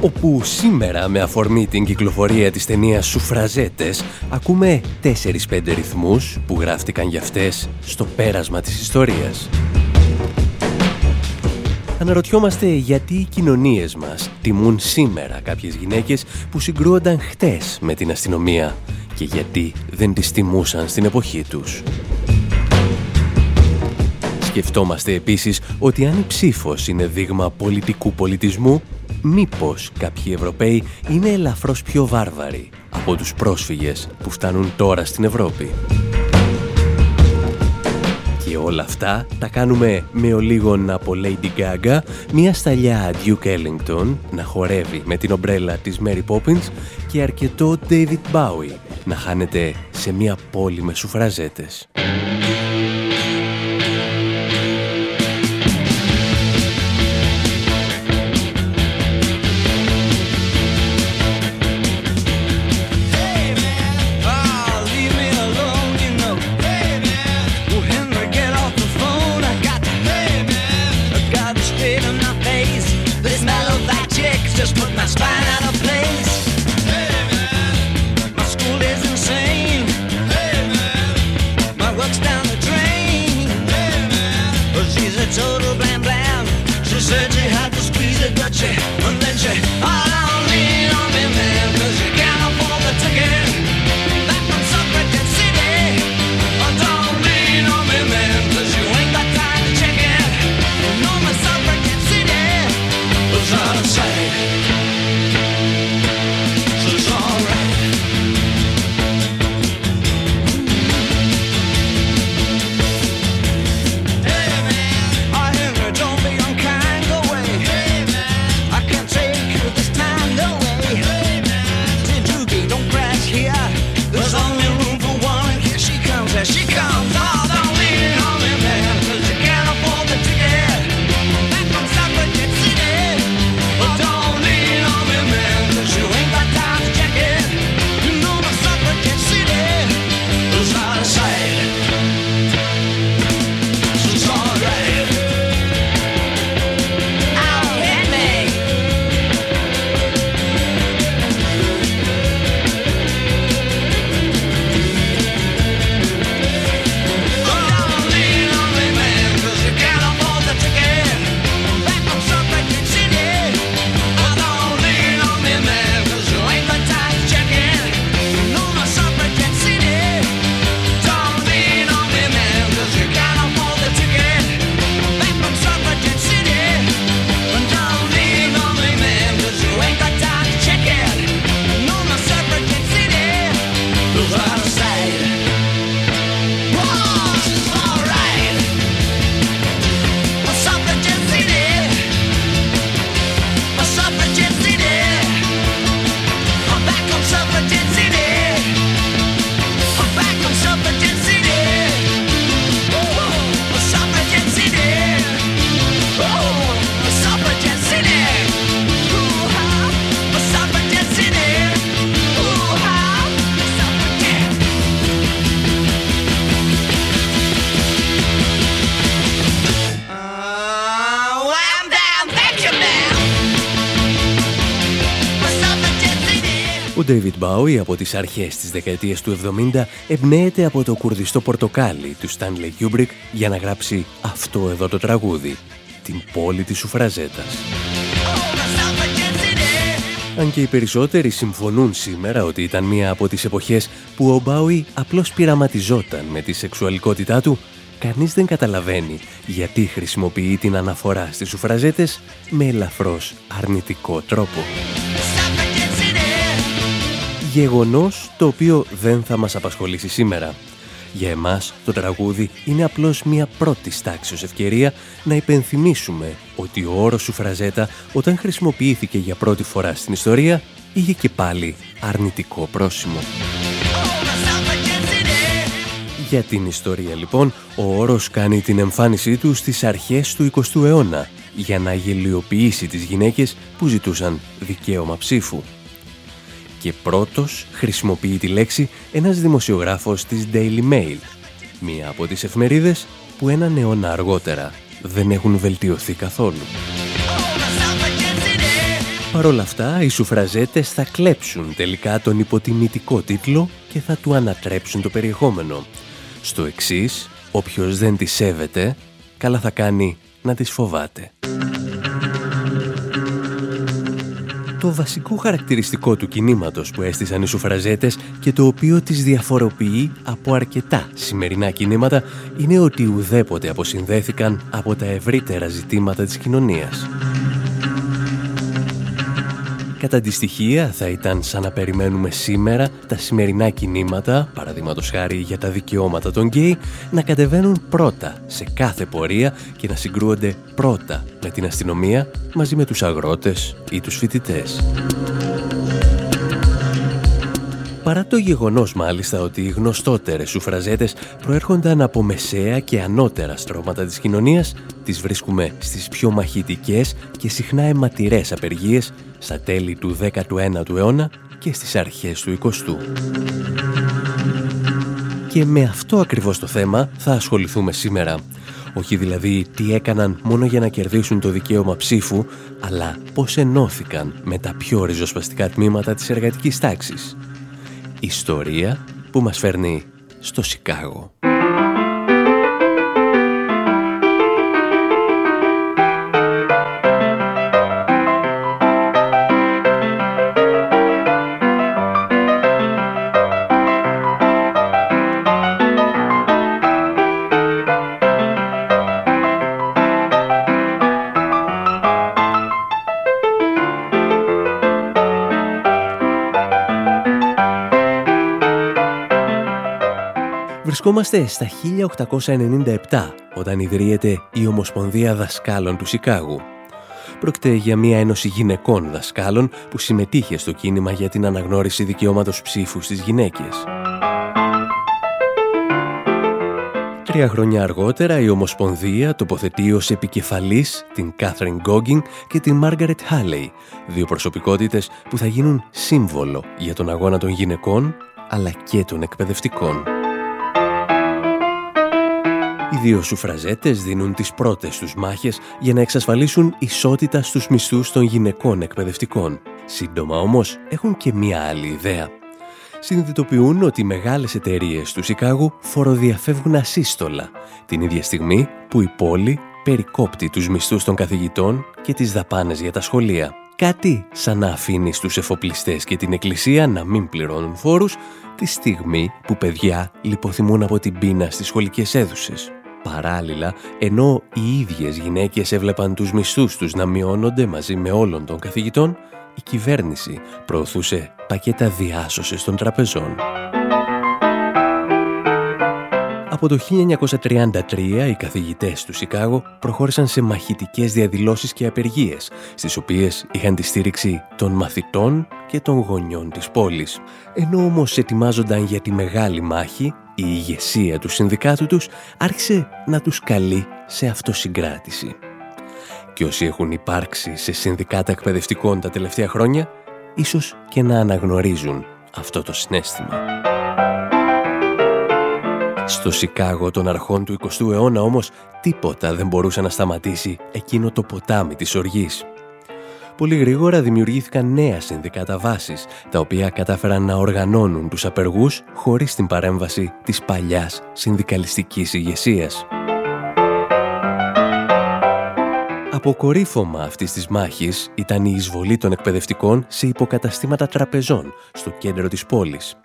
Όπου σήμερα με αφορμή την κυκλοφορία της ταινίας «Σουφραζέτες» ακούμε 4-5 ρυθμούς που γράφτηκαν για αυτές στο πέρασμα της ιστορίας. Αναρωτιόμαστε γιατί οι κοινωνίες μας τιμούν σήμερα κάποιες γυναίκες που συγκρούονταν χτες με την αστυνομία και γιατί δεν τις τιμούσαν στην εποχή τους. Σκεφτόμαστε επίσης ότι αν η ψήφος είναι δείγμα πολιτικού πολιτισμού, μήπως κάποιοι Ευρωπαίοι είναι ελαφρώς πιο βάρβαροι από τους πρόσφυγες που φτάνουν τώρα στην Ευρώπη; Και όλα αυτά τα κάνουμε με ο λίγον από Lady Gaga, μια σταλιά Duke Ellington να χορεύει με την ομπρέλα της Mary Poppins και αρκετό David Bowie να χάνεται σε μια πόλη με σουφραζέτες. David Bowie από τις αρχές της δεκαετίας του 70 εμπνέεται από το κουρδιστό πορτοκάλι του Stanley Kubrick για να γράψει αυτό εδώ το τραγούδι, την πόλη της Σουφραζέτας. Αν και οι περισσότεροι συμφωνούν σήμερα ότι ήταν μία από τις εποχές που ο Μπάουι απλώς πειραματιζόταν με τη σεξουαλικότητά του, κανείς δεν καταλαβαίνει γιατί χρησιμοποιεί την αναφορά στις σουφραζέτες με ελαφρώς αρνητικό τρόπο. Γεγονός το οποίο δεν θα μας απασχολήσει σήμερα. Για εμάς το τραγούδι είναι απλώς μια πρώτη τάξης ευκαιρία να υπενθυμίσουμε ότι ο όρος σουφραζέτα όταν χρησιμοποιήθηκε για πρώτη φορά στην ιστορία είχε και πάλι αρνητικό πρόσημο. Για την ιστορία λοιπόν, ο όρος κάνει την εμφάνισή του στις αρχές του 20ου αιώνα για να γελιοποιήσει τις γυναίκες που ζητούσαν δικαίωμα ψήφου. Και πρώτος χρησιμοποιεί τη λέξη ένας δημοσιογράφος της Daily Mail, μία από τις εφημερίδες που έναν αιώνα αργότερα δεν έχουν βελτιωθεί καθόλου. Παρ' όλα αυτά, οι σουφραζέτες θα κλέψουν τελικά τον υποτιμητικό τίτλο και θα του ανατρέψουν το περιεχόμενο, στο εξής, όποιος δεν τη σέβεται, καλά θα κάνει να τις φοβάται. Το βασικό χαρακτηριστικό του κινήματος που έστησαν οι σουφραζέτες και το οποίο τις διαφοροποιεί από αρκετά σημερινά κινήματα είναι ότι ουδέποτε αποσυνδέθηκαν από τα ευρύτερα ζητήματα της κοινωνίας. Κατά τη στοιχεία θα ήταν σαν να περιμένουμε σήμερα τα σημερινά κινήματα, παραδείγματος χάρη για τα δικαιώματα των γκέι, να κατεβαίνουν πρώτα σε κάθε πορεία και να συγκρούονται πρώτα με την αστυνομία μαζί με τους αγρότες ή τους φοιτητές. Παρά το γεγονός μάλιστα ότι οι γνωστότερες σουφραζέτες προέρχονταν από μεσαία και ανώτερα στρώματα της κοινωνίας, τις βρίσκουμε στις πιο μαχητικές και συχνά αιματηρές απεργίες στα τέλη του 19ου αιώνα και στις αρχές του 20ου. Και με αυτό ακριβώς το θέμα θα ασχοληθούμε σήμερα. Όχι δηλαδή τι έκαναν μόνο για να κερδίσουν το δικαίωμα ψήφου, αλλά πώς ενώθηκαν με τα πιο ριζοσπαστικά τμήματα της εργατικής τάξης. Ιστορία που μας φέρνει στο Σικάγο. Βρισκόμαστε στα 1897 όταν ιδρύεται η Ομοσπονδία Δασκάλων του Σικάγου. Πρόκειται για μια ένωση γυναικών δασκάλων που συμμετείχε στο κίνημα για την αναγνώριση δικαιώματος ψήφου στις γυναίκες. Τρία χρόνια αργότερα η Ομοσπονδία τοποθετεί ως επικεφαλής την Κάθριν Γκόγκινγκ και την Μάργαρετ Χάλεϊ, δύο προσωπικότητες που θα γίνουν σύμβολο για τον αγώνα των γυναικών αλλά και των εκπαιδευτικών. Οι δύο σουφραζέτες δίνουν τις πρώτες τους μάχες για να εξασφαλίσουν ισότητα στους μισθούς των γυναικών εκπαιδευτικών. Σύντομα όμως έχουν και μία άλλη ιδέα. Συνειδητοποιούν ότι οι μεγάλες εταιρείες του Σικάγου φοροδιαφεύγουν ασύστολα, την ίδια στιγμή που η πόλη περικόπτει τους μισθούς των καθηγητών και τις δαπάνες για τα σχολεία. Κάτι σαν να αφήνει στους εφοπλιστές και την εκκλησία να μην πληρώνουν φόρους τη στιγμή που παιδιά λιποθυμούν από την πείνα στις σχολικές αίθουσες. Παράλληλα, ενώ οι ίδιες γυναίκες έβλεπαν τους μισθούς τους να μειώνονται μαζί με όλων των καθηγητών, η κυβέρνηση προωθούσε πακέτα διάσωσης των τραπεζών. Από το 1933 οι καθηγητές του Σικάγο προχώρησαν σε μαχητικές διαδηλώσεις και απεργίες, στις οποίες είχαν τη στήριξη των μαθητών και των γονιών της πόλης. Ενώ όμως ετοιμάζονταν για τη μεγάλη μάχη, η ηγεσία του συνδικάτου τους άρχισε να τους καλεί σε αυτοσυγκράτηση. Και όσοι έχουν υπάρξει σε συνδικάτα εκπαιδευτικών τα τελευταία χρόνια, ίσως και να αναγνωρίζουν αυτό το συνέστημα. Στο Σικάγο των αρχών του 20ου αιώνα όμως τίποτα δεν μπορούσε να σταματήσει εκείνο το ποτάμι της οργής. Πολύ γρήγορα δημιουργήθηκαν νέα συνδικάτα βάσης, τα οποία κατάφεραν να οργανώνουν τους απεργούς χωρίς την παρέμβαση της παλιάς συνδικαλιστικής ηγεσίας. Αποκορύφωμα αυτής της μάχης ήταν η εισβολή των εκπαιδευτικών σε υποκαταστήματα τραπεζών στο κέντρο της πόλης.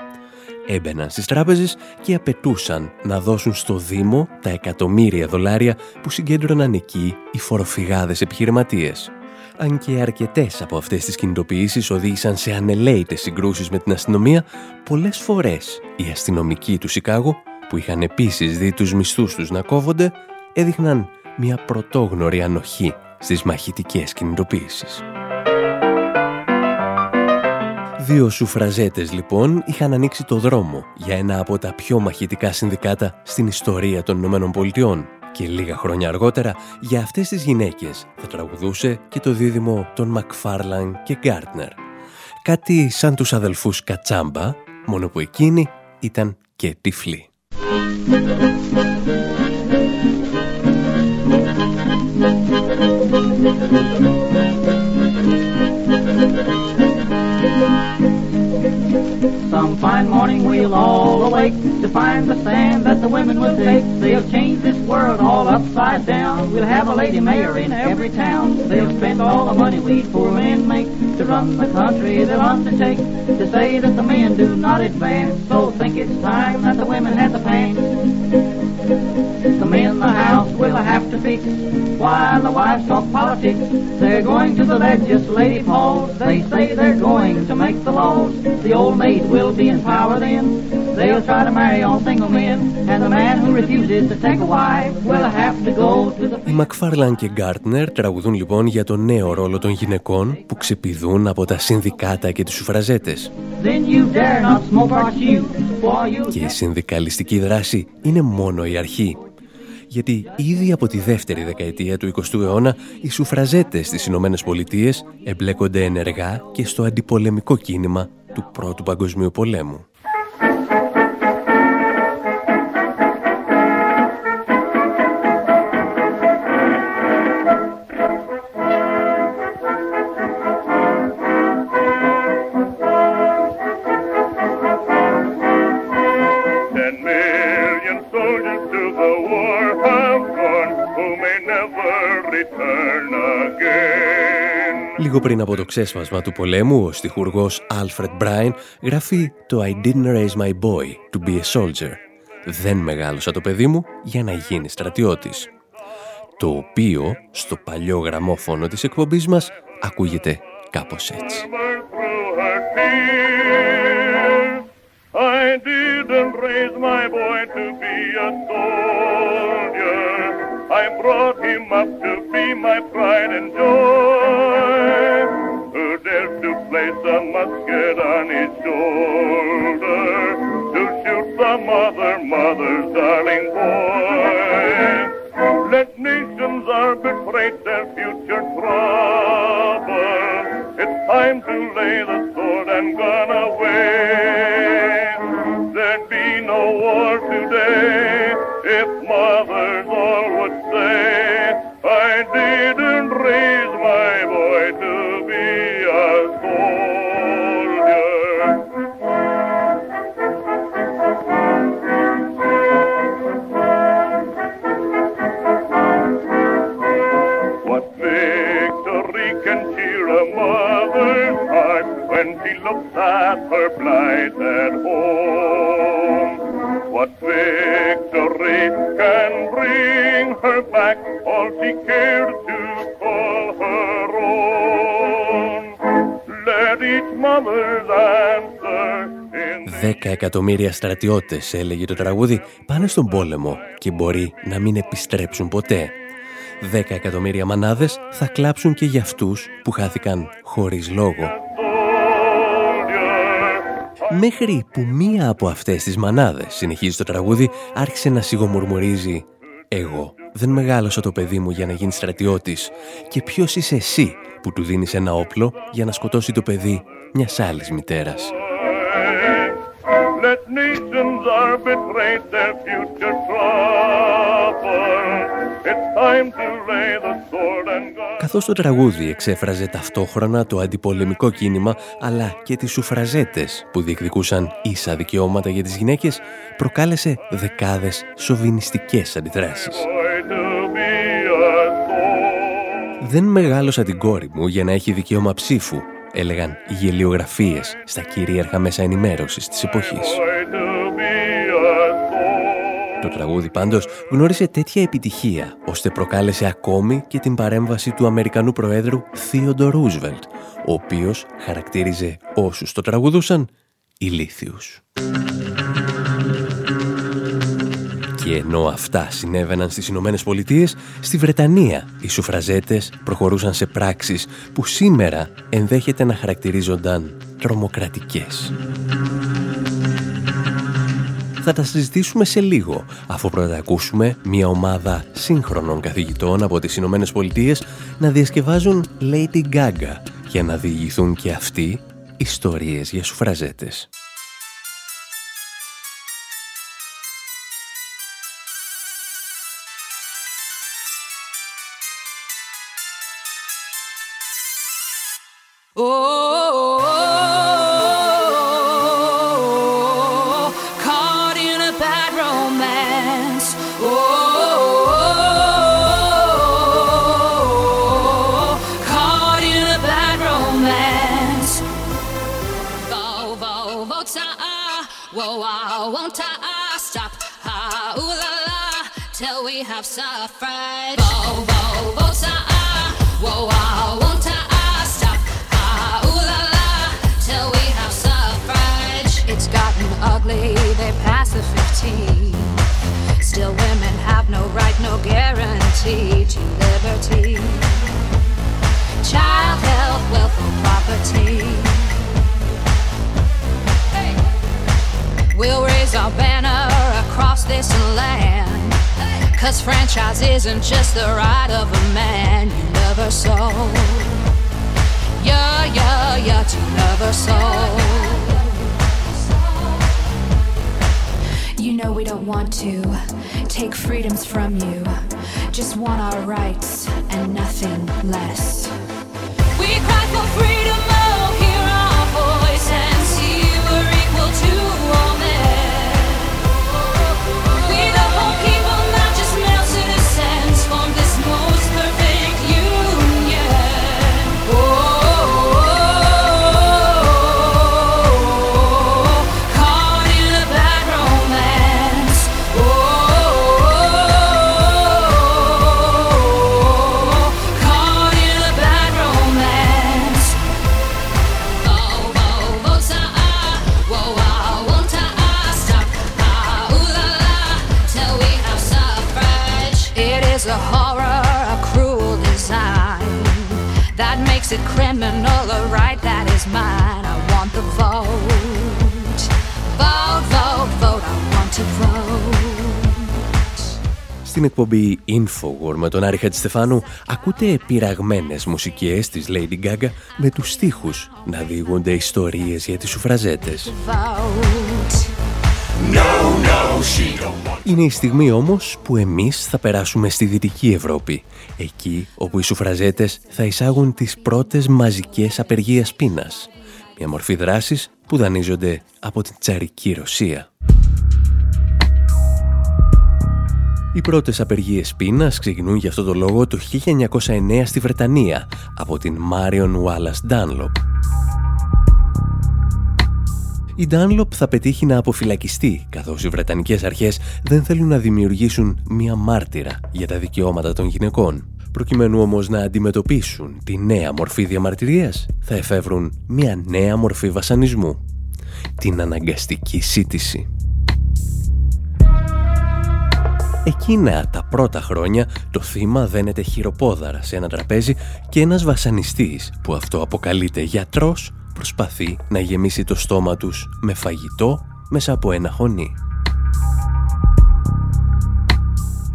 Έμπαιναν στις τράπεζες και απαιτούσαν να δώσουν στο Δήμο τα εκατομμύρια δολάρια που συγκέντρωναν εκεί οι φοροφυγάδες επιχειρηματίες. Αν και αρκετές από αυτές τις κινητοποιήσεις οδήγησαν σε ανελαίητες συγκρούσεις με την αστυνομία, πολλές φορές οι αστυνομικοί του Σικάγο, που είχαν επίσης δει τους μισθούς τους να κόβονται, έδειχναν μια πρωτόγνωρη ανοχή στις μαχητικές κινητοποίησεις. Δύο σουφραζέτες λοιπόν είχαν ανοίξει το δρόμο για ένα από τα πιο μαχητικά συνδικάτα στην ιστορία των Ηνωμένων Πολιτειών και λίγα χρόνια αργότερα για αυτές τις γυναίκες θα τραγουδούσε και το δίδυμο των Μακφάρλαν και Γκάρτνερ. Κάτι σαν τους αδελφούς Κατσάμπα, μόνο που εκείνοι ήταν και τυφλοί. Some fine morning we'll all awake to find the stand that the women will take. They'll change this world all upside down. We'll have a lady mayor in every town. They'll spend all the money we poor men make to run the country. They'll undertake to say that the men do not advance. So think it's time that the women had the pants. The men in the house will have to fix while the wives talk politics. They're going to the legislative halls. They say they're going to make the laws. The old maid will be in power then. They'll try to marry all single men. And the man who refuses to take a wife will have to go to the... Οι Μακφάρλαν και Γκάρτνερ τραγουδούν λοιπόν για το νέο ρόλο των γυναικών που ξεπηδούν από τα συνδικάτα και τις σουφραζέτες. Και η συνδικαλιστική δράση είναι μόνο η αρχή. Γιατί ήδη από τη δεύτερη δεκαετία του 20ου αιώνα οι σουφραζέτες στις Ηνωμένες Πολιτείες εμπλέκονται ενεργά και στο αντιπολεμικό κίνημα του Πρώτου Παγκοσμίου Πολέμου. Λίγο πριν από το ξέσπασμα του πολέμου, ο στιχουργός Alfred Bryan γράφει το «I didn't raise my boy to be a soldier». «Δεν μεγάλωσα το παιδί μου για να γίνει στρατιώτης». Το οποίο, στο παλιό γραμμόφωνο της εκπομπής μας, ακούγεται κάπως έτσι. I didn't raise my boy to be a soldier. I brought him up to be my pride and joy. Who dared to place a musket on his shoulder to shoot some other mother's darling boy? Let nations arbitrate their future trouble. It's time to lay the sword and gun away. There'd be no war Δέκα εκατομμύρια στρατιώτες, έλεγε το τραγούδι, πάνε στον πόλεμο και μπορεί να μην επιστρέψουν ποτέ. Δέκα εκατομμύρια μανάδες θα κλάψουν και για αυτούς που χάθηκαν χωρίς λόγο. Μέχρι που μία από αυτές τις μανάδες, συνεχίζει το τραγούδι, άρχισε να σιγομουρμουρίζει «Εγώ δεν μεγάλωσα το παιδί μου για να γίνει στρατιώτης και ποιος είσαι εσύ που του δίνεις ένα όπλο για να σκοτώσει το παιδί μιας άλλης μητέρας». Let nations arbitrate their future trouble. It's time to lay the sword and gun. Καθώς το τραγούδι εξέφραζε ταυτόχρονα το αντιπολεμικό κίνημα αλλά και τις σουφραζέτες που διεκδικούσαν ίσα δικαιώματα για τις γυναίκες προκάλεσε δεκάδες σοβινιστικές αντιδράσεις. «Δεν μεγάλωσα την κόρη μου για να έχει δικαίωμα ψήφου», έλεγαν οι γελιογραφίες στα κυρίαρχα μέσα ενημέρωσης της εποχής. Το τραγούδι πάντως γνώρισε τέτοια επιτυχία, ώστε προκάλεσε ακόμη και την παρέμβαση του Αμερικανού Προέδρου Θείοντο Ρούσβελτ, ο οποίος χαρακτήριζε όσους το τραγουδούσαν ηλίθιους. Και ενώ αυτά συνέβαιναν στις Ηνωμένες Πολιτείες, στη Βρετανία οι σουφραζέτες προχωρούσαν σε πράξεις που σήμερα ενδέχεται να χαρακτηρίζονταν τρομοκρατικές. Θα τα συζητήσουμε σε λίγο, αφού πρώτα ακούσουμε μια ομάδα σύγχρονων καθηγητών από τις Ηνωμένες Πολιτείες να διασκευάζουν Lady Gaga για να διηγηθούν και αυτοί ιστορίες για σουφραζέτες. till we have suffered. Whoa, whoa, whoa, ah. Ah, ta, ah, whoa, stop, ah, ooh la la, till we have suffrage. It's gotten ugly, they pass the 15. Still, women have no right, no guarantee to liberty. Child health, wealth, or property. We'll raise our banner across this land. Cause franchise isn't just the right of a man you never saw. Yeah, yeah, yeah, you never saw. You know we don't want to take freedoms from you, just want our rights and nothing less. We cry for freedom, oh, hear our voice and see we're equal to all Στην εκπομπή Infowar με τον Άρη Χατζηστεφάνου ακούτε πειραγμένες μουσικές της Lady Gaga με τους στίχους να διηγούνται ιστορίες για τις σουφραζέτες. Είναι η στιγμή όμως που εμείς θα περάσουμε στη Δυτική Ευρώπη, εκεί όπου οι σουφραζέτες θα εισάγουν τις πρώτες μαζικές απεργίες πείνας, μια μορφή δράσης που δανείζονται από την τσαρική Ρωσία. Οι πρώτες απεργίες πείνας ξεκινούν για αυτό το λόγο το 1909 στη Βρετανία από την Marion Wallace Dunlop. Η Dunlop θα πετύχει να αποφυλακιστεί, καθώς οι Βρετανικές αρχές δεν θέλουν να δημιουργήσουν μία μάρτυρα για τα δικαιώματα των γυναικών. Προκειμένου όμως να αντιμετωπίσουν τη νέα μορφή διαμαρτυρίας, θα εφεύρουν μία νέα μορφή βασανισμού. Την αναγκαστική σύντηση. Εκείνα τα πρώτα χρόνια το θύμα δένεται χειροπόδαρα σε ένα τραπέζι και ένας βασανιστής που αυτό αποκαλείται γιατρός προσπαθεί να γεμίσει το στόμα τους με φαγητό μέσα από ένα χωνί.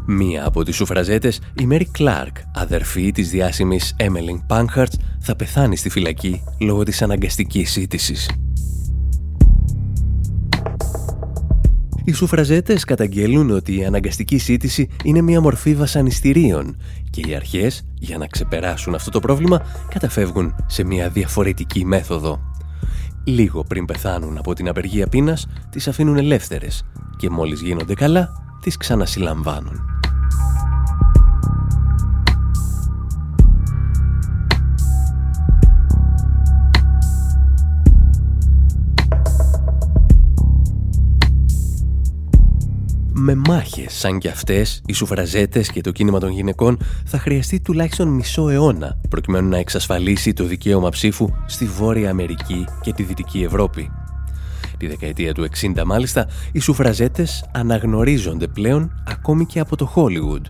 Μία από τις σουφραζέτες, η Μέρι Κλάρκ, αδερφή της διάσημης Έμελιν Πάνχαρτς, θα πεθάνει στη φυλακή λόγω της αναγκαστικής σύντησης. Οι σουφραζέτες καταγγέλουν ότι η αναγκαστική σύντηση είναι μια μορφή βασανιστήριων και οι αρχές, για να ξεπεράσουν αυτό το πρόβλημα, καταφεύγουν σε μια διαφορετική μέθοδο. Λίγο πριν πεθάνουν από την απεργία πείνας, τις αφήνουν ελεύθερες και μόλις γίνονται καλά, τις ξανασυλλαμβάνουν. Με μάχες σαν κι αυτές, οι σουφραζέτες και το κίνημα των γυναικών θα χρειαστεί τουλάχιστον μισό αιώνα προκειμένου να εξασφαλίσει το δικαίωμα ψήφου στη Βόρεια Αμερική και τη Δυτική Ευρώπη. Τη δεκαετία του 60 μάλιστα, οι σουφραζέτες αναγνωρίζονται πλέον ακόμη και από το Hollywood,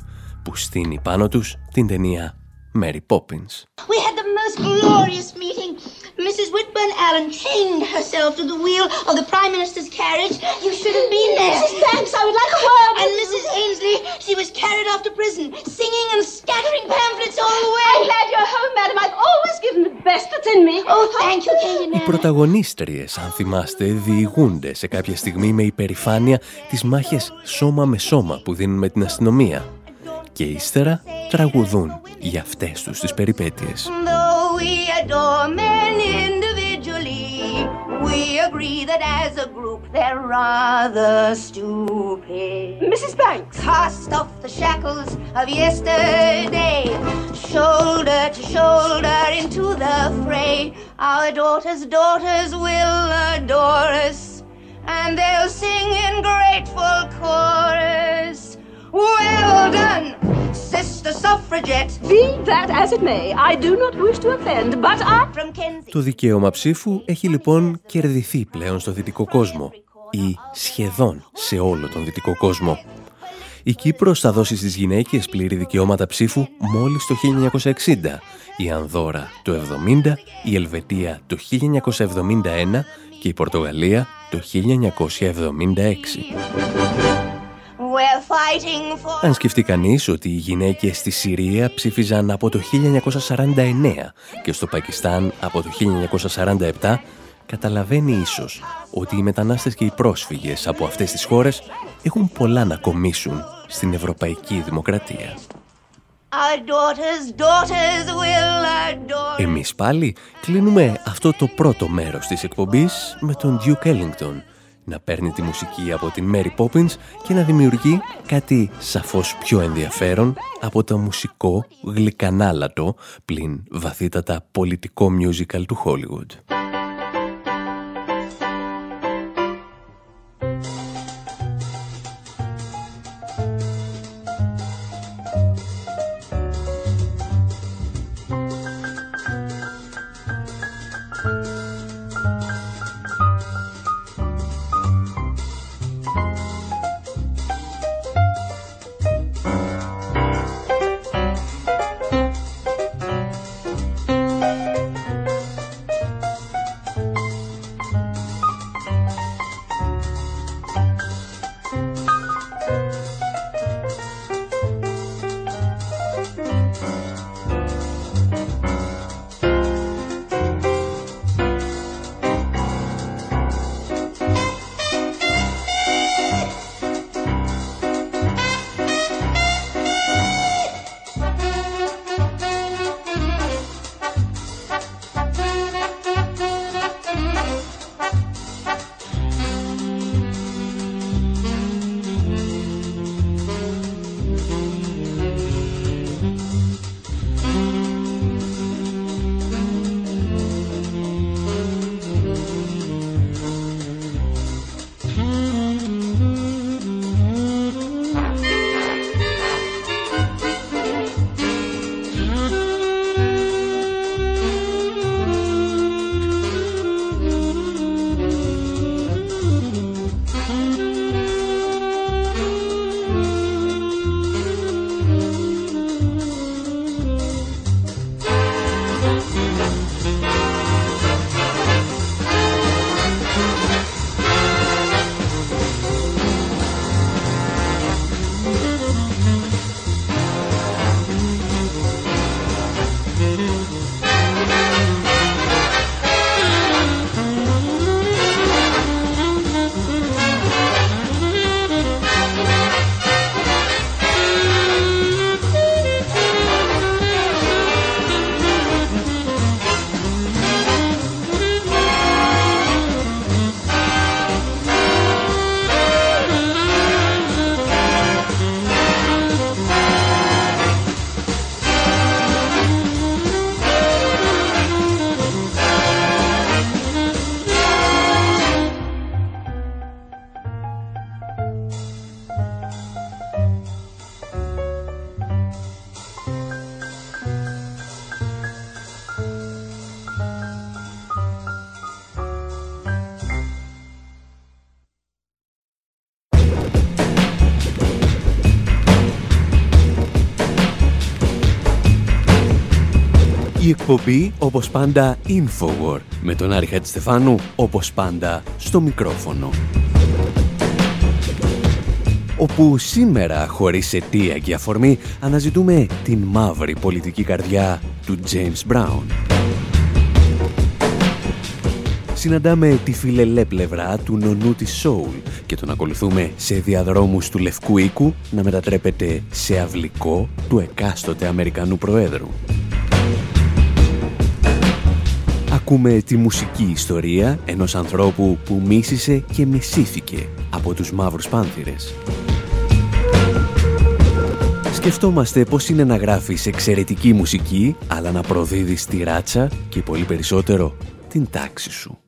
που στείνει πάνω τους την ταινία Mary Poppins. We had the most glorious meeting. Mrs. Whitburn Allen chained herself to the wheel of the Prime Minister's carriage. You should have been there. Mrs. Banks, I would like a word. And Mrs. Ainsley, she was carried off to prison, singing and scattering pamphlets all the way. I'm glad you're home, madam. I've always given the best that's in me. Oh, thank you, Katie. Οι πρωταγωνίστριες, αν θυμάστε, διηγούνται σε κάποια στιγμή με υπερηφάνεια τις μάχες σώμα με σώμα που δίνουν με την αστυνομία και ύστερα τραγουδούν για αυτές τους τις περιπέτειες. We agree that as a group they're rather stupid. Mrs. Banks! Cast off the shackles of yesterday, shoulder to shoulder into the fray. Our daughters' daughters will adore us, and they'll sing in grateful chorus. Well done, sister suffragette. Be that as it may, I do not wish to offend, but I... From Kensington... Το δικαίωμα ψήφου έχει λοιπόν κερδιθεί πλέον στο δυτικό κόσμο ή σχεδόν σε όλο τον δυτικό κόσμο. Η Κύπρος θα δώσει στις γυναίκες πλήρη δικαιώματα ψήφου μόλις το 1960, η Ανδόρα το 70, η Ελβετία το 1971 και η Πορτογαλία το 1976. Αν σκεφτεί κανείς ότι οι γυναίκες στη Συρία ψήφιζαν από το 1949 και στο Πακιστάν από το 1947, καταλαβαίνει ίσως ότι οι μετανάστες και οι πρόσφυγες από αυτές τις χώρες έχουν πολλά να κομίσουν στην ευρωπαϊκή δημοκρατία. Εμείς πάλι κλείνουμε αυτό το πρώτο μέρος της εκπομπής με τον Duke Ellington να παίρνει τη μουσική από την Mary Poppins και να δημιουργεί κάτι σαφώς πιο ενδιαφέρον από το μουσικό γλυκανάλατο πλην βαθύτατα πολιτικό musical του Hollywood. Εκπομπή, όπως πάντα, Infowar, με τον Άρη Χατζηστεφάνου, όπως πάντα, στο μικρόφωνο. Όπου σήμερα, χωρίς αιτία και αφορμή, αναζητούμε την μαύρη πολιτική καρδιά του James Brown. Συναντάμε τη φιλελέ πλευρά του νονού της Soul και τον ακολουθούμε σε διαδρόμους του Λευκού Οίκου να μετατρέπεται σε αυλικό του εκάστοτε Αμερικανού Προέδρου. Ακούμε τη μουσική ιστορία ενός ανθρώπου που μίσησε και μισήθηκε από τους μαύρους πάνθυρες. Σκεφτόμαστε πώς είναι να γράφεις εξαιρετική μουσική, αλλά να προδίδεις τη ράτσα και πολύ περισσότερο την τάξη σου.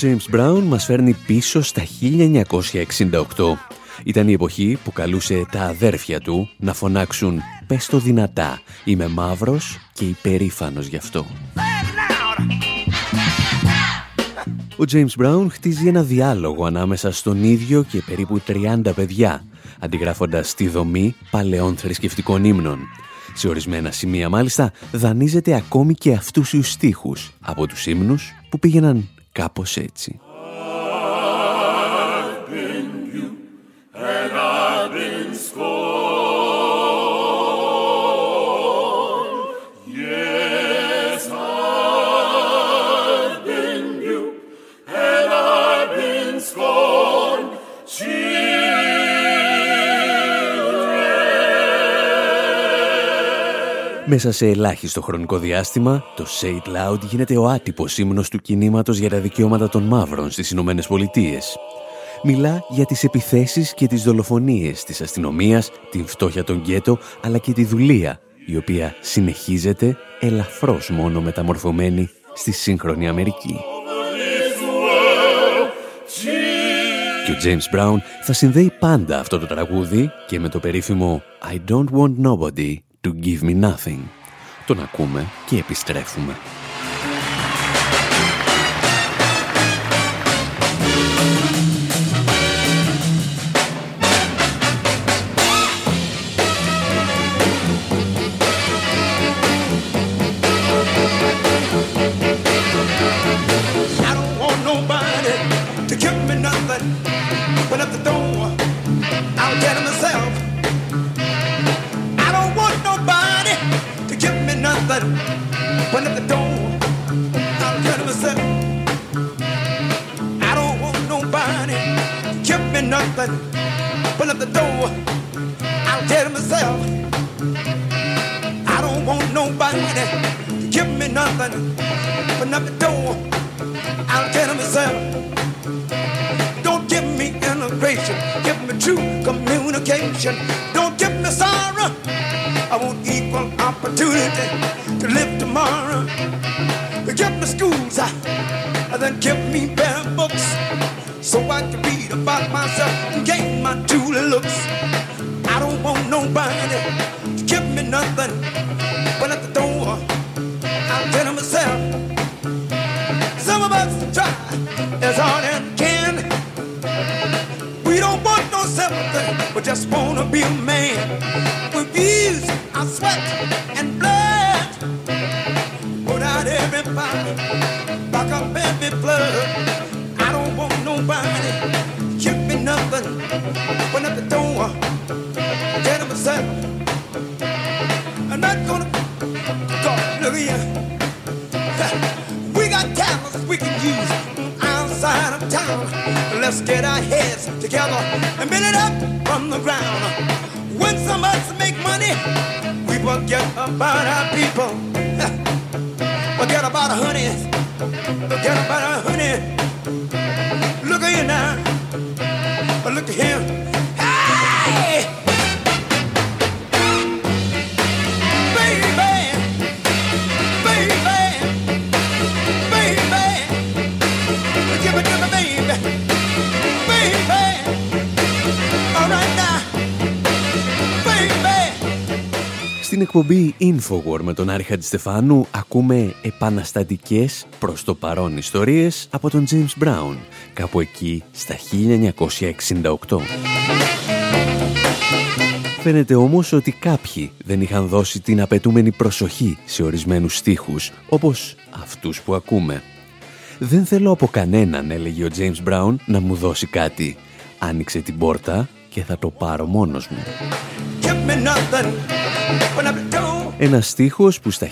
James Brown μας φέρνει πίσω στα 1968. Ήταν η εποχή που καλούσε τα αδέρφια του να φωνάξουν «Πες το δυνατά, είμαι μαύρος και υπερήφανος γι' αυτό». Ο James Brown χτίζει ένα διάλογο ανάμεσα στον ίδιο και περίπου 30 παιδιά, αντιγράφοντας τη δομή παλαιών θρησκευτικών ύμνων. Σε ορισμένα σημεία μάλιστα δανείζεται ακόμη και αυτούς τους στίχους από τους ύμνους που πήγαιναν Κάπως έτσι. Μέσα σε ελάχιστο χρονικό διάστημα, το Say It Loud γίνεται ο άτυπος ύμνος του κινήματος για τα δικαιώματα των μαύρων στις Ηνωμένες Πολιτείες. Μιλά για τις επιθέσεις και τις δολοφονίες της αστυνομίας, την φτώχεια των γκέτο, αλλά και τη δουλεία, η οποία συνεχίζεται ελαφρώς μόνο μεταμορφωμένη στη σύγχρονη Αμερική. Και ο James Brown θα συνδέει πάντα αυτό το τραγούδι και με το περίφημο «I don't want nobody to give me nothing. Τον ακούμε και επιστρέφουμε. Let's get our heads together and build it up from the ground. When some of us make money, we forget about our people. Forget about our honey. Forget about our honey. Look at you now. Look at him. Εκπομπή Infowar με τον Άρη Χατζηστεφάνου ακούμε επαναστατικές προς το παρόν ιστορίες από τον James Brown, κάπου εκεί στα 1968. Φαίνεται όμως ότι κάποιοι δεν είχαν δώσει την απαιτούμενη προσοχή σε ορισμένους στίχους, όπως αυτούς που ακούμε. «Δεν θέλω από κανέναν», έλεγε ο James Brown, «να μου δώσει κάτι. Άνοιξε την πόρτα και θα το πάρω μόνος μου». Give me nothing. Open up the door. Ένας στίχος που στα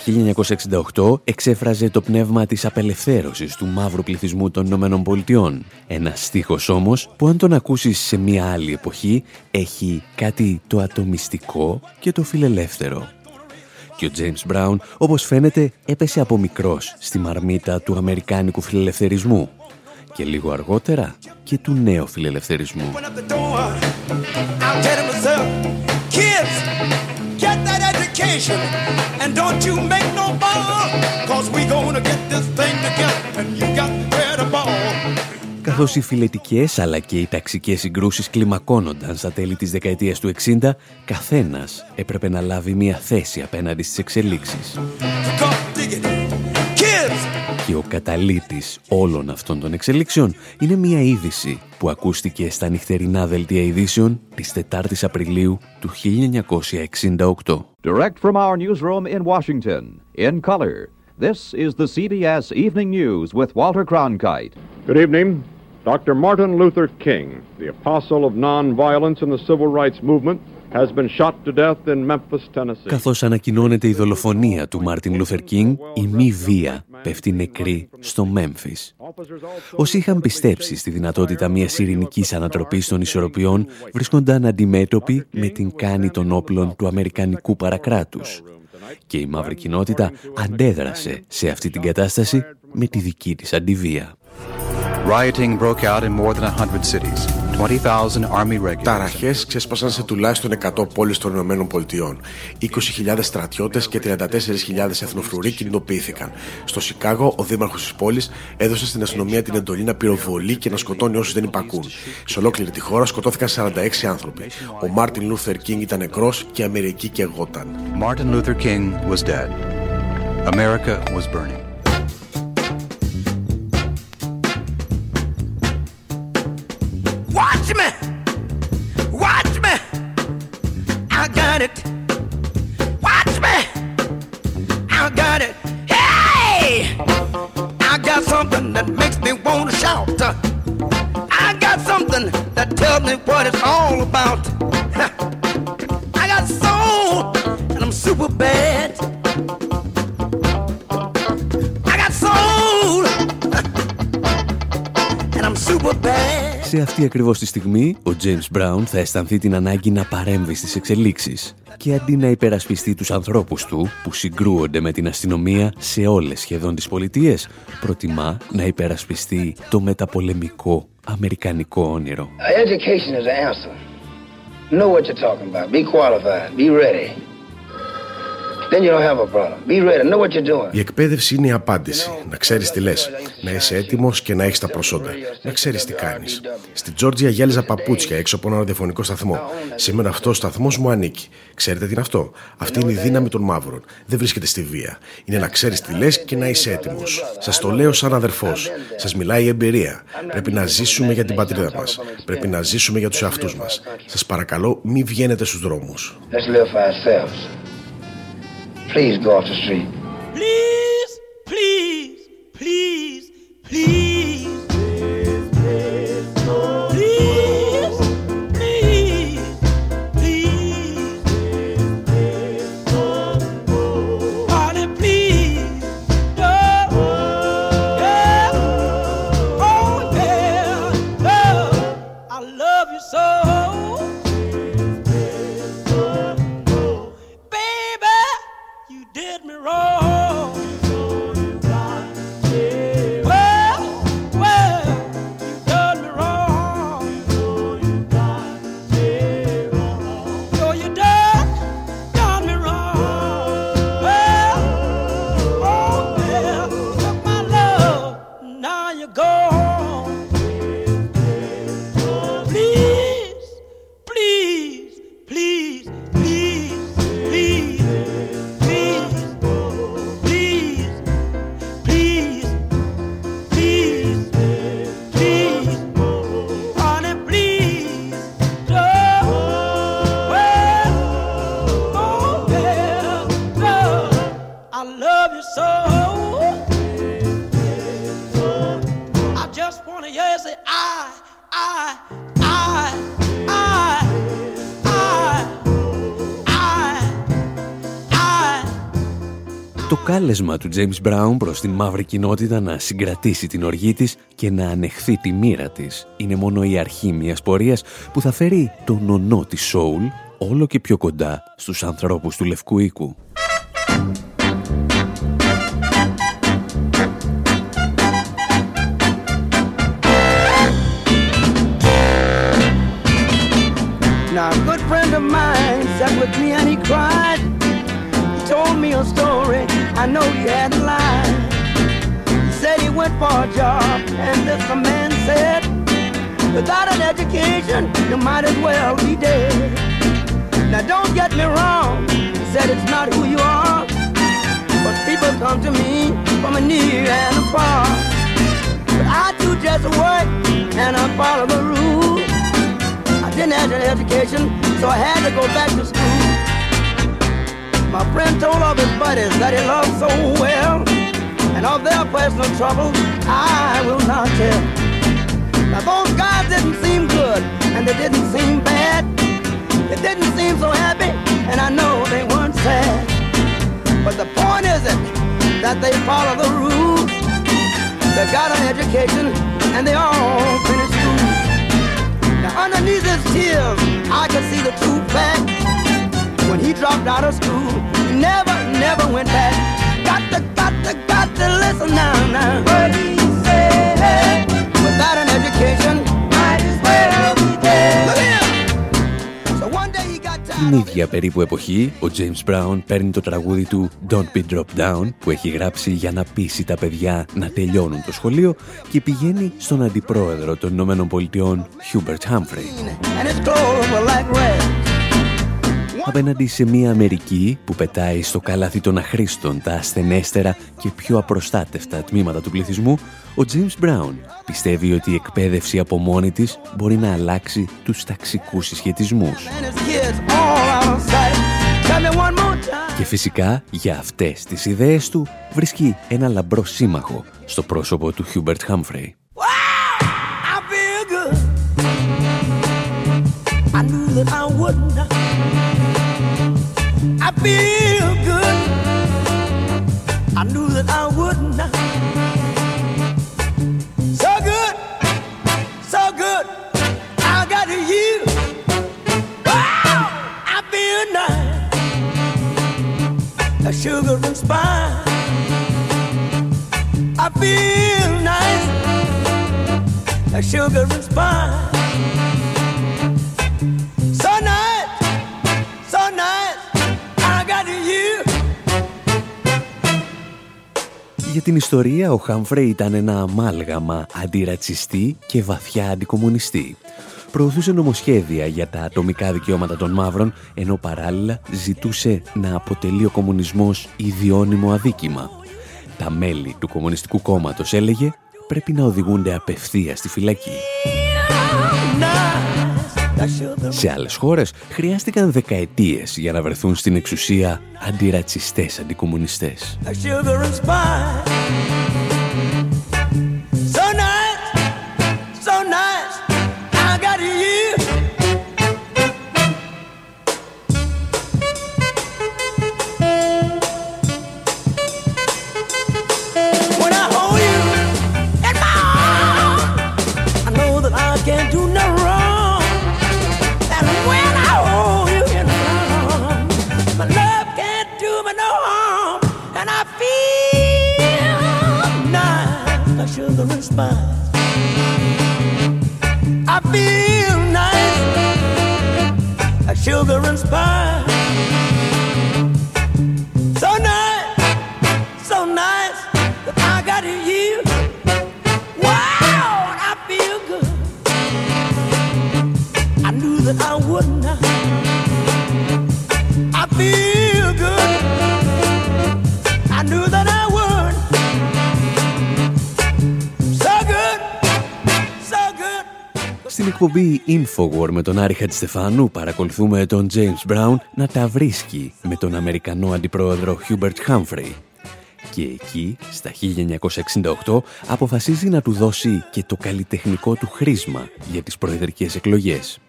1968 εξέφραζε το πνεύμα της απελευθέρωσης του μαύρου πληθυσμού των Ηνωμένων Πολιτειών. Ένας στίχος όμως που αν τον ακούσεις σε μια άλλη εποχή έχει κάτι το ατομιστικό και το φιλελεύθερο. Και ο James Brown, όπως φαίνεται, έπεσε από μικρός στη μαρμίτα του αμερικάνικου φιλελευθερισμού και λίγο αργότερα και του νέου φιλελευθερισμού. Open up the door. I'll tell myself, kids, get that education. And don't you make no ball. Cause we gonna get this thing together. And you got to wear the ball. Καθώς οι φιλετικές αλλά και οι ταξικές συγκρούσεις κλιμακώνονταν στα τέλη της δεκαετίας του 60, καθένας έπρεπε να λάβει μια θέση απέναντι στις εξελίξεις. Και ο καταλήτης όλων αυτών των εξελίξεων είναι μια είδηση που ακούστηκε στα νυχτερινά δελτία ειδήσεων της 4ης Απριλίου του 1968. Direct from our newsroom in Washington, in color, this is the CBS Evening News with Walter Cronkite. Good evening. Dr. Martin Luther King, the apostle of nonviolence in the civil rights movement, has been shot to death in Memphis, Tennessee. Καθώς ανακοινώνεται η δολοφονία του Μάρτιν Λούθερ Κίνγκ, η μη βία πέφτει νεκρή στο Μέμφις. Όσοι είχαν πιστέψει στη δυνατότητα μιας ειρηνικής ανατροπής των ισορροπιών βρίσκονταν αντιμέτωποι με την κάνη των όπλων του Αμερικανικού παρακράτους. Και η μαύρη κοινότητα αντέδρασε σε αυτή την κατάσταση με τη δική της αντιβία. Rioting broke out in more than 100 cities. 20,000 Army regulars. Ταραχές ξέσπασαν σε τουλάχιστον 100 πόλεις των Ηνωμένων Πολιτειών. 20.000 στρατιώτες και 34.000 εθνοφρουροί κινητοποιήθηκαν. Στο Σικάγο, ο δήμαρχος της πόλης έδωσε στην αστυνομία την εντολή να πυροβολεί και να σκοτώνει όσους δεν υπακούν. Σε ολόκληρη τη χώρα σκοτώθηκαν 46 άνθρωποι. Ο Μάρτιν Λούθερ Κίνγκ ήταν νεκρός και η Αμερική καιγόταν. Martin Luther King was dead. America was burning. Watch me. Watch me. I got it. Watch me. I got it. Hey! I got something that makes me want to shout. I got something that tells me what it's all about. Σε αυτή ακριβώς τη στιγμή, ο James Brown θα αισθανθεί την ανάγκη να παρέμβει στις εξελίξεις και αντί να υπερασπιστεί τους ανθρώπους του που συγκρούονται με την αστυνομία σε όλες σχεδόν τις πολιτείες, προτιμά να υπερασπιστεί το μεταπολεμικό αμερικανικό όνειρο. Education is the answer. Know what you're talking about. Be qualified. Be ready. Η εκπαίδευση είναι η απάντηση. Να ξέρεις τι λες. Να είσαι έτοιμος και να έχεις τα προσόντα. Να ξέρεις τι κάνεις. Στην Τζόρτζια γυάλιζα παπούτσια έξω από ένα ραδιοφωνικό σταθμό. Σήμερα αυτός ο σταθμός μου ανήκει. Ξέρετε τι είναι αυτό; Αυτή είναι η δύναμη των μαύρων. Δεν βρίσκεται στη βία. Είναι να ξέρεις τι λες και να είσαι έτοιμος. Σας το λέω σαν αδερφός. Σας μιλάει η εμπειρία. Πρέπει να ζήσουμε για την πατρίδα μας. Πρέπει να ζήσουμε για τους εαυτούς μας. Σας παρακαλώ, μην βγαίνετε στους δρόμους. Please go off the street. Please, κάλεσμα του James Brown προς την μαύρη κοινότητα να συγκρατήσει την οργή της και να ανεχθεί τη μοίρα της είναι μόνο η αρχή μιας πορείας που θα φέρει τον νονό της Soul όλο και πιο κοντά στους ανθρώπους του Λευκού Οίκου. For a job, and this man said, without an education, you might as well be dead. Now don't get me wrong, he said it's not who you are, but people come to me from a near and a far. But I do just work and I follow the rules. I didn't have an education, so I had to go back to school. My friend told of his buddies that he loved so well, and of their personal troubles I will not tell. Now those guys didn't seem good, and they didn't seem bad. They didn't seem so happy, and I know they weren't sad. But the point isn't that they follow the rules. They got an education, and they all finished school. Now underneath his tears, I could see the true fact when he dropped out of school. He never, never went back. Got to, got to, got to listen now, now. What he said. Without an education, might as well be dead. Την ίδια περίπου εποχή, ο James Brown παίρνει το τραγούδι του Don't Be Drop Down που έχει γράψει για να πείσει τα παιδιά να τελειώνουν το σχολείο και πηγαίνει στον αντιπρόεδρο των Ηνωμένων Πολιτειών Hubert Humphrey απέναντι σε μια Αμερική που πετάει στο καλάθι των αχρήστων τα ασθενέστερα και πιο απροστάτευτα τμήματα του πληθυσμού, ο James Brown πιστεύει ότι η εκπαίδευση από μόνη της μπορεί να αλλάξει τους ταξικούς συσχετισμούς. Και φυσικά για αυτές τις ιδέες του βρίσκει ένα λαμπρό σύμμαχο στο πρόσωπο του Hubert Humphrey. I feel good. I knew that I would not. So good, so good. I got you. Oh, I feel nice. A sugar and spice. I feel nice. A sugar and spice. Για την ιστορία, ο Χάμφρε ήταν ένα αμάλγαμα αντιρατσιστή και βαθιά αντικομουνιστή προωθούσε νομοσχέδια για τα ατομικά δικαιώματα των μαύρων, ενώ παράλληλα ζητούσε να αποτελεί ο κομμουνισμός ιδιώνυμο αδίκημα. Τα μέλη του Κομμουνιστικού Κόμματος έλεγε πρέπει να οδηγούνται απευθεία στη φυλακή. Σε άλλες χώρες χρειάστηκαν δεκαετίες για να βρεθούν στην εξουσία αντιρατσιστές αντικομουνιστές. Με τον Άρη Χατζηστεφάνου παρακολουθούμε τον James Brown να τα βρίσκει με τον Αμερικανό Αντιπρόεδρο Hubert Humphrey. Και εκεί, στα 1968, αποφασίζει να του δώσει και το καλλιτεχνικό του χρήσμα για τις προεδρικές εκλογές.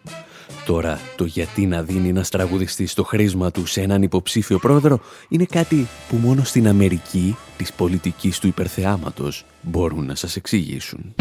Τώρα, το γιατί να δίνει ένας τραγουδιστής στο χρήσμα του σε έναν υποψήφιο πρόεδρο είναι κάτι που μόνο στην Αμερική της πολιτικής του υπερθεάματος μπορούν να σας εξηγήσουν.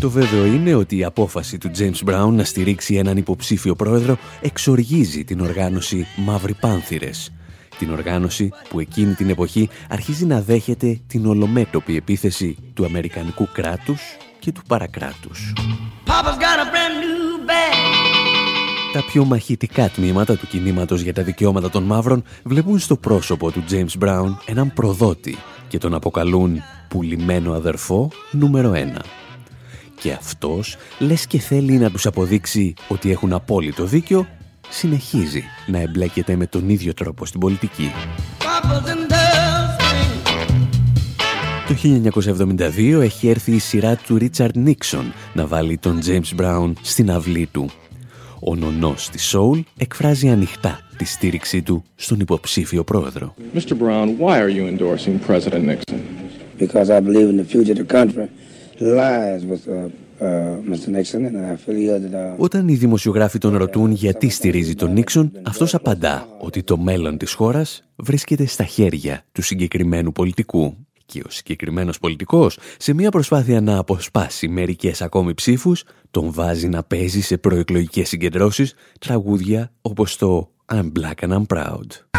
Το βέβαιο είναι ότι η απόφαση του James Brown να στηρίξει έναν υποψήφιο πρόεδρο εξοργίζει την οργάνωση Μαύροι Πάνθυρες. Την οργάνωση που εκείνη την εποχή αρχίζει να δέχεται την ολομέτωπη επίθεση του Αμερικανικού κράτους και του παρακράτους. Τα πιο μαχητικά τμήματα του κινήματος για τα δικαιώματα των μαύρων βλέπουν στο πρόσωπο του James Brown έναν προδότη και τον αποκαλούν πουλημένο αδερφό νούμερο ένα και αυτός, λες και θέλει να τους αποδείξει ότι έχουν απόλυτο δίκιο, συνεχίζει να εμπλέκεται με τον ίδιο τρόπο στην πολιτική. Το 1972 έχει έρθει η σειρά του Ρίτσαρντ Νίξον να βάλει τον James Brown στην αυλή του. Ο νονός της Soul εκφράζει ανοιχτά τη στήριξή του στον υποψήφιο πρόεδρο. Mr. Brown, why are you endorsing President Nixon? Because I believe in the future of the country. Uh, uh, Όταν οι δημοσιογράφοι τον ρωτούν γιατί στηρίζει τον Νίξον, αυτός απαντά ότι το μέλλον της χώρας βρίσκεται στα χέρια του συγκεκριμένου πολιτικού. Και ο συγκεκριμένος πολιτικός, σε μια προσπάθεια να αποσπάσει μερικές ακόμη ψήφους, τον βάζει να παίζει σε προεκλογικές συγκεντρώσεις τραγούδια όπως το «I'm black and I'm proud».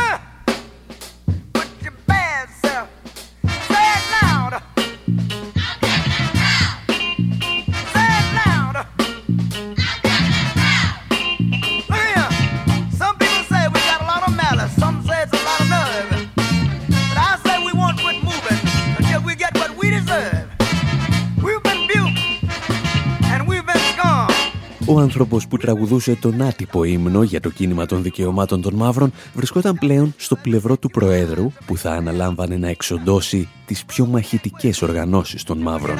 Άνθρωπος που τραγουδούσε τον άτυπο ύμνο για το κίνημα των δικαιωμάτων των μαύρων βρισκόταν πλέον στο πλευρό του Προέδρου που θα αναλάμβανε να εξοντώσει τις πιο μαχητικές οργανώσεις των μαύρων.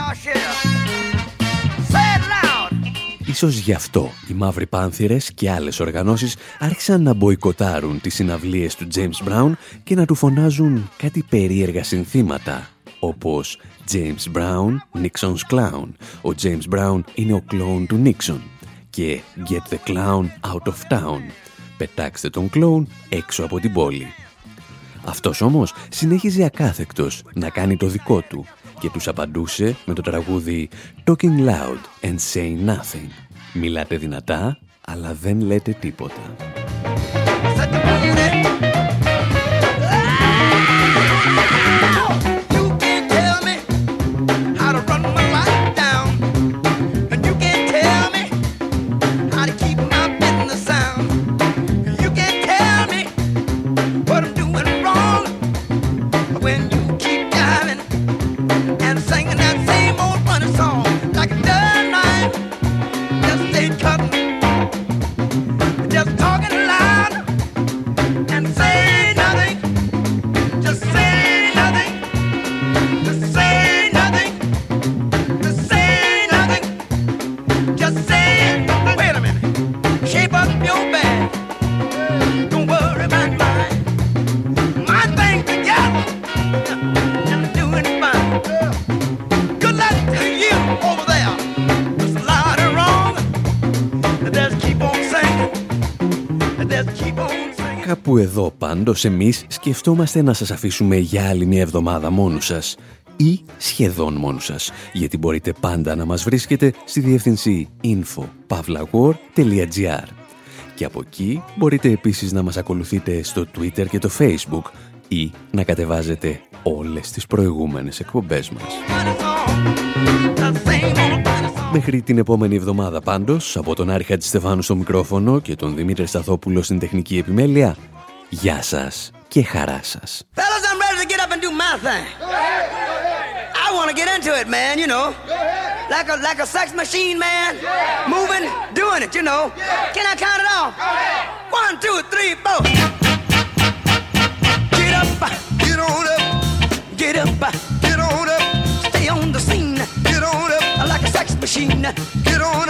Ίσως γι' αυτό οι Μαύροι Πάνθυρες και άλλες οργανώσεις άρχισαν να μποϊκοτάρουν τις συναυλίες του James Brown και να του φωνάζουν κάτι περίεργα συνθήματα όπως James Brown, Nixon's Clown. Ο James Brown είναι ο κλόουν του Nixon. Και Get the Clown Out of Town. Πετάξτε τον κλόουν έξω από την πόλη. Αυτός όμως συνέχιζε ακάθεκτος να κάνει το δικό του και τους απαντούσε με το τραγούδι Talking loud and say nothing. Μιλάτε δυνατά, αλλά δεν λέτε τίποτα. Εδώ πάντως εμείς σκεφτόμαστε να σας αφήσουμε για άλλη μια εβδομάδα μόνους σας ή σχεδόν μόνους σας, γιατί μπορείτε πάντα να μας βρίσκετε στη διεύθυνση info.pavlawar.gr και από εκεί μπορείτε επίσης να μας ακολουθείτε στο Twitter και το Facebook ή να κατεβάζετε όλες τις προηγούμενες εκπομπές μας. Μέχρι την επόμενη εβδομάδα πάντως, από τον Άρη Χατζηστεφάνου στο μικρόφωνο και τον Δημήτρη Σταθόπουλο στην τεχνική επιμέλεια, γεια σας και χαρά σας. Fellas, I'm ready to get up and do my thing. I want to get into it, man, you know. Like a, like a sex machine, man. Moving, doing it, you know. Can I count it off? One, two, three, four. Get up, get on up. Get up, get on up. Stay on the scene. Get on up. Like a sex machine. Get on up.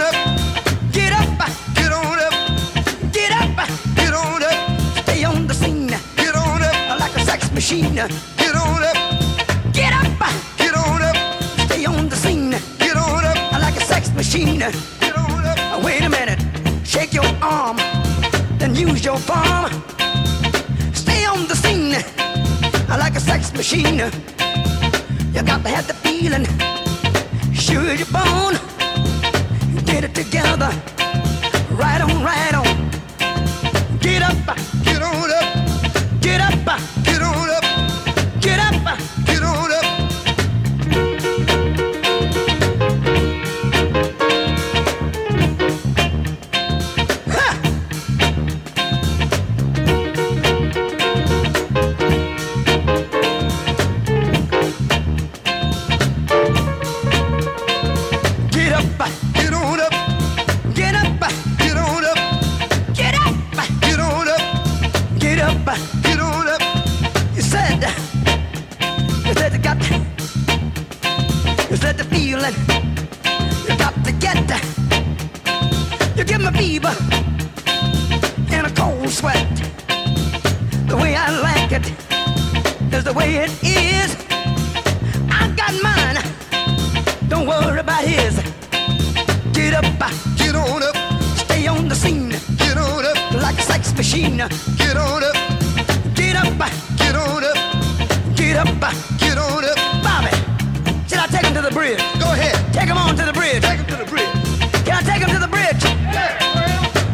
Machine. Get on up. Get up, get on up. Stay on the scene. Get on up. Like a sex machine. Get on up. Wait a minute. Shake your arm. Then use your palm. Stay on the scene. Like a sex machine. You got to have the feeling. Sure your bone. Get it together. Right on, right on. Get up, get on up. Get on up. Get up, get on up. Get up, get on up. Bobby, should I take him to the bridge? Go ahead. Take him on to the bridge. Take him to the bridge. Can I take him to the bridge?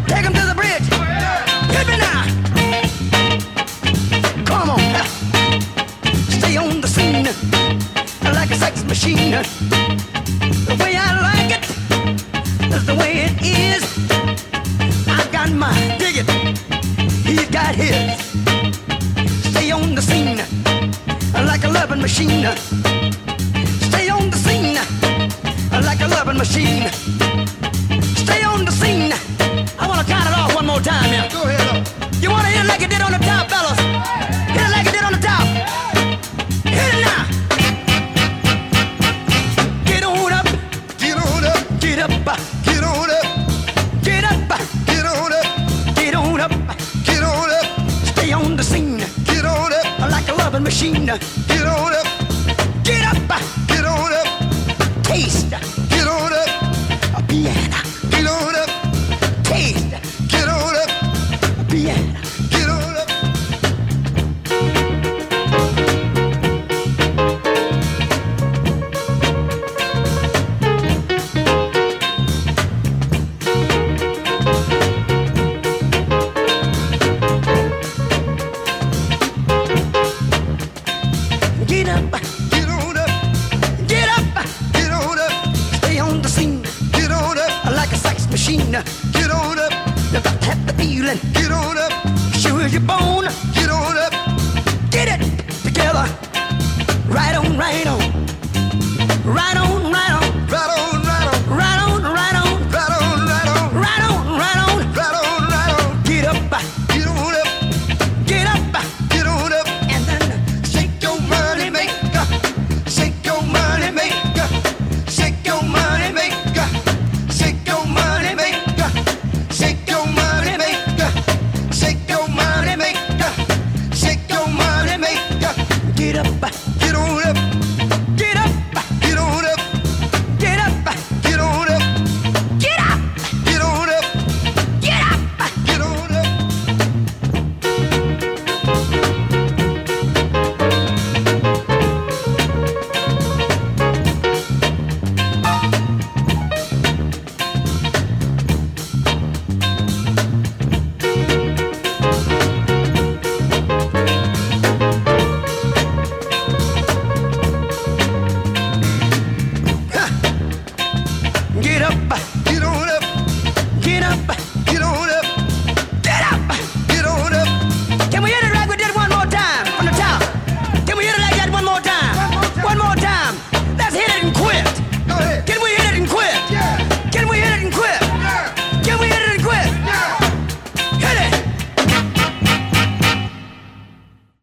Take him to the bridge. Hit me now. Come on. Stay on the scene like a sex machine. The way I like it is the way it is. Got his. Stay on the scene like a loving machine. Stay on the scene like a loving machine. Stay on the scene. I want to count it off one more time, yeah. Go ahead. You hit it like it did on the top, fellas? 난 machine. Get on up. If I have the feeling, get on up. Sure as you're get on up. Get it together. Right on, right on. Right on.